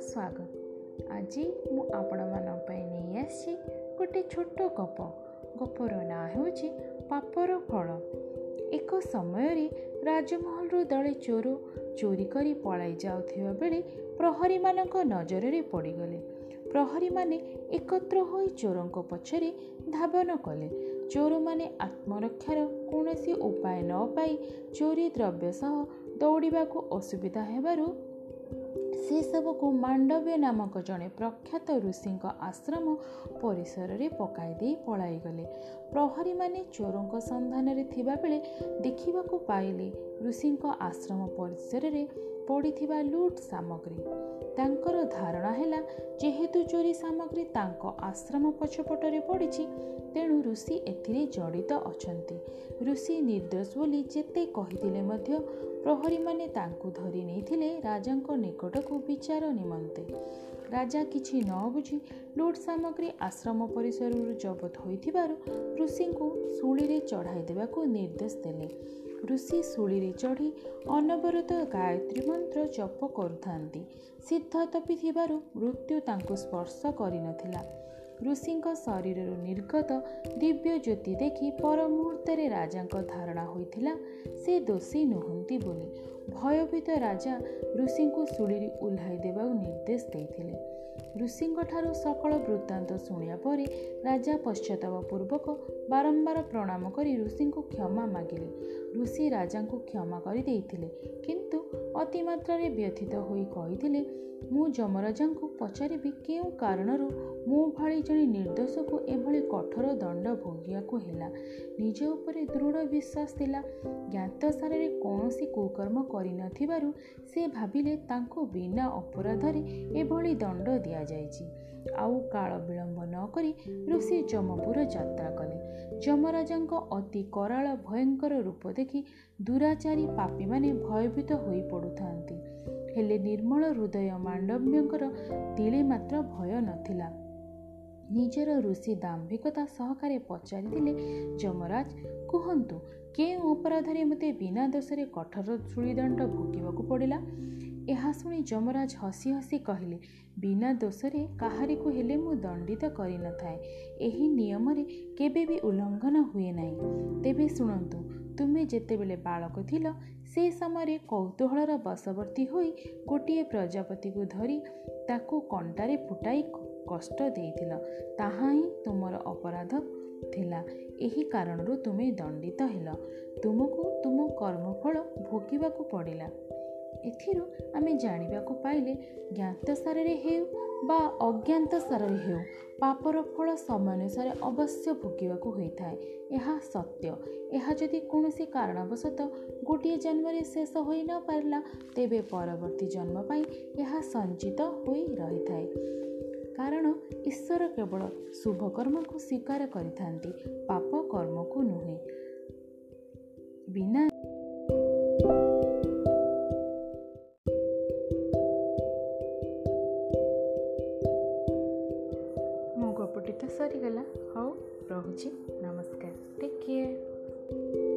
ସ୍ୱାଗତ। ଆଜି ମୁଁ ଆପଣମାନଙ୍କ ପାଇଁ ନେଇ ଆସିଛି ଗୋଟେ ଛୋଟ ଗପ। ଗପର ନାଁ ହେଉଛି ପାପର ଫଳ। ଏକ ସମୟରେ ରାଜମହଲରୁ ଦଳେ ଚୋର ଚୋରି କରି ପଳାଇ ଯାଉଥିବା ବେଳେ ପ୍ରହରୀମାନଙ୍କ ନଜରରେ ପଡ଼ିଗଲେ। ପ୍ରହରୀମାନେ ଏକତ୍ର ହୋଇ ଚୋରଙ୍କ ପଛରେ ଧାବନ କଲେ। ଚୋରମାନେ ଆତ୍ମରକ୍ଷାର କୌଣସି ଉପାୟ ନ ପାଇ ଚୋରି ଦ୍ରବ୍ୟ ସହ ଦୌଡ଼ିବାକୁ ଅସୁବିଧା ହେବାରୁ ସେସବୁକୁ ମାଣ୍ଡବ୍ୟ ନାମକ ଜଣେ ପ୍ରଖ୍ୟାତ ଋଷିଙ୍କ ଆଶ୍ରମ ପରିସରରେ ପକାଇ ଦେଇ ପଳାଇଗଲେ। ପ୍ରହରୀମାନେ ଚୋରଙ୍କ ସନ୍ଧାନରେ ଥିବାବେଳେ ଦେଖିବାକୁ ପାଇଲେ ଋଷିଙ୍କ ଆଶ୍ରମ ପରିସରରେ ପଡ଼ିଥିବା ଲୁଟ୍ ସାମଗ୍ରୀ। ତାଙ୍କର ଧାରଣା ହେଲା ଯେହେତୁ ଚୋରି ସାମଗ୍ରୀ ତାଙ୍କ ଆଶ୍ରମ ପଛପଟରେ ପଡ଼ିଛି ତେଣୁ ଋଷି ଏଥିରେ ଜଡ଼ିତ ଅଛନ୍ତି। ଋଷି ନିର୍ଦ୍ଦୋଷ ବୋଲି ଯେତେ କହିଥିଲେ ମଧ୍ୟ ପ୍ରହରୀମାନେ ତାଙ୍କୁ ଧରି ନେଇଥିଲେ ରାଜାଙ୍କ ନିକଟକୁ ବିଚାର ନିମନ୍ତେ। ରାଜା କିଛି ନ ବୁଝି ଲୁଟ୍ ସାମଗ୍ରୀ ଆଶ୍ରମ ପରିସରରୁ ଜବତ ହୋଇଥିବାରୁ ଋଷିଙ୍କୁ ଶୂଳିରେ ଚଢ଼ାଇ ଦେବାକୁ ନିର୍ଦ୍ଦେଶ ଦେଲେ। ଋଷି ଶୂଳିରେ ଚଢ଼ି ଅନବରତ ଗାୟତ୍ରୀ ମନ୍ତ୍ର ଜପ କରୁଥାନ୍ତି। ସିଦ୍ଧ ତପିଥିବାରୁ ମୃତ୍ୟୁ ତାଙ୍କୁ ସ୍ପର୍ଶ କରିନଥିଲା। ଋଷିଙ୍କ ଶରୀରରୁ ନିର୍ଗତ ଦିବ୍ୟ ଜ୍ୟୋତି ଦେଖି ପର ମୁହୂର୍ତ୍ତରେ ରାଜାଙ୍କ ଧାରଣା ହୋଇଥିଲା ସେ ଦୋଷୀ ନୁହନ୍ତି ବୋଲି। ଭୟଭୀତ ରାଜା ଋଷିଙ୍କୁ ଶୂଳିରେ ଓହ୍ଲାଇ ଦେବାକୁ ନିର୍ଦ୍ଦେଶ ଦେଇଥିଲେ। ଋଷିଙ୍କଠାରୁ ସକଳ ବୃତ୍ତାନ୍ତ ଶୁଣିବା ପରେ ରାଜା ପଶ୍ଚାତାପ ପୂର୍ବକ ବାରମ୍ବାର ପ୍ରଣାମ କରି ଋଷିଙ୍କୁ କ୍ଷମା ମାଗିଲେ। ଋଷି ରାଜାଙ୍କୁ କ୍ଷମା କରିଦେଇଥିଲେ କିନ୍ତୁ ଅତିମାତ୍ରାରେ ବ୍ୟଥିତ ହୋଇ କହିଥିଲେ ମୁଁ ଯମରାଜାଙ୍କୁ ପଚାରିବି କେଉଁ କାରଣରୁ ମୋ ଭଳି ଜଣେ ନିର୍ଦ୍ଦୋଷକୁ ଏଭଳି କଠୋର ଦଣ୍ଡ ଭୋଗିବାକୁ ହେଲା। ନିଜ ଉପରେ ଦୃଢ଼ ବିଶ୍ୱାସ ଥିଲା ଜ୍ଞାତସାରରେ କୌଣସି କୁକର୍ମ କରିନଥିବାରୁ ସେ ଭାବିଲେ ତାଙ୍କୁ ବିନା ଅପରାଧରେ ଏଭଳି ଦଣ୍ଡ ଦିଆଯାଇଛି। ଆଉ କାଳ ବିଳମ୍ବ ନ କରି ଋଷି ଯମପୁର ଯାତ୍ରା କଲେ। ଯମରାଜାଙ୍କ ଅତି କରାଳ ଭୟଙ୍କର ରୂପ ଦେଖି ଦୁରାଚାରୀ ପାପୀମାନେ ଭୟଭୀତ ହୋଇ ପଡ଼ୁଥାନ୍ତି। ହେଲେ ନିର୍ମଳ ହୃଦୟ ମାଣ୍ଡବ୍ୟଙ୍କର ତିଳେ ମାତ୍ର ଭୟ ନଥିଲା ନିଜର ଋଷି ଦାମ୍ଭିକତା ସହକାରେ ପଚାରିଥିଲେ ଯମରାଜ କୁହନ୍ତୁ କେଉଁ ଅପରାଧରେ ମୋତେ ବିନା ଦୋଷରେ କଠୋର ଛୁଳିଦଣ୍ଡ ଭୋଗିବାକୁ ପଡ଼ିଲା? ଏହା ଶୁଣି ଯମରାଜ ହସି ହସି କହିଲେ ବିନା ଦୋଷରେ କାହାରିକୁ ହେଲେ ମୁଁ ଦଣ୍ଡିତ କରିନଥାଏ ଏହି ନିୟମରେ କେବେ ବି ଉଲ୍ଲଙ୍ଘନ ହୁଏ ନାହିଁ। ତେବେ ଶୁଣନ୍ତୁ ତୁମେ ଯେତେବେଳେ ବାଳକ ଥିଲ ସେ ସମୟରେ କୌତୂହଳର ବଶବର୍ତ୍ତୀ ହୋଇ ଗୋଟିଏ ପ୍ରଜାପତିକୁ ଧରି ତାକୁ କଣ୍ଟାରେ ଫୁଟାଇ କଷ୍ଟ ଦେଇଥିଲ। ତାହା ହିଁ ତୁମର ଅପରାଧ ଥିଲା। ଏହି କାରଣରୁ ତୁମେ ଦଣ୍ଡିତ ହେଲ। ତୁମକୁ ତୁମ କର୍ମଫଳ ଭୋଗିବାକୁ ପଡ଼ିଲା। ଏଥିରୁ ଆମେ ଜାଣିବାକୁ ପାଇଲେ ଜ୍ଞାତସାରରେ ହେଉ ବା ଅଜ୍ଞାତ ସାରରେ ହେଉ ପାପର ଫଳ ସମୟାନୁସାରେ ଅବଶ୍ୟ ଭୋଗିବାକୁ ହୋଇଥାଏ। ଏହା ସତ୍ୟ। ଏହା ଯଦି କୌଣସି କାରଣବଶତଃ ଗୋଟିଏ ଜନ୍ମରେ ଶେଷ ହୋଇ ନ ପାରିଲା ତେବେ ପରବର୍ତ୍ତୀ ଜନ୍ମ ପାଇଁ ଏହା ସଞ୍ଚିତ ହୋଇ ରହିଥାଏ। କାରଣ ଈଶ୍ୱର କେବଳ ଶୁଭ କର୍ମକୁ ସ୍ୱୀକାର କରିଥାନ୍ତି ପାପ କର୍ମକୁ ନୁହେଁ। ବିନା ଆସିଗଲା ହଉ ରହୁଛି ନମସ୍କାର ଟେକ୍ କେୟାର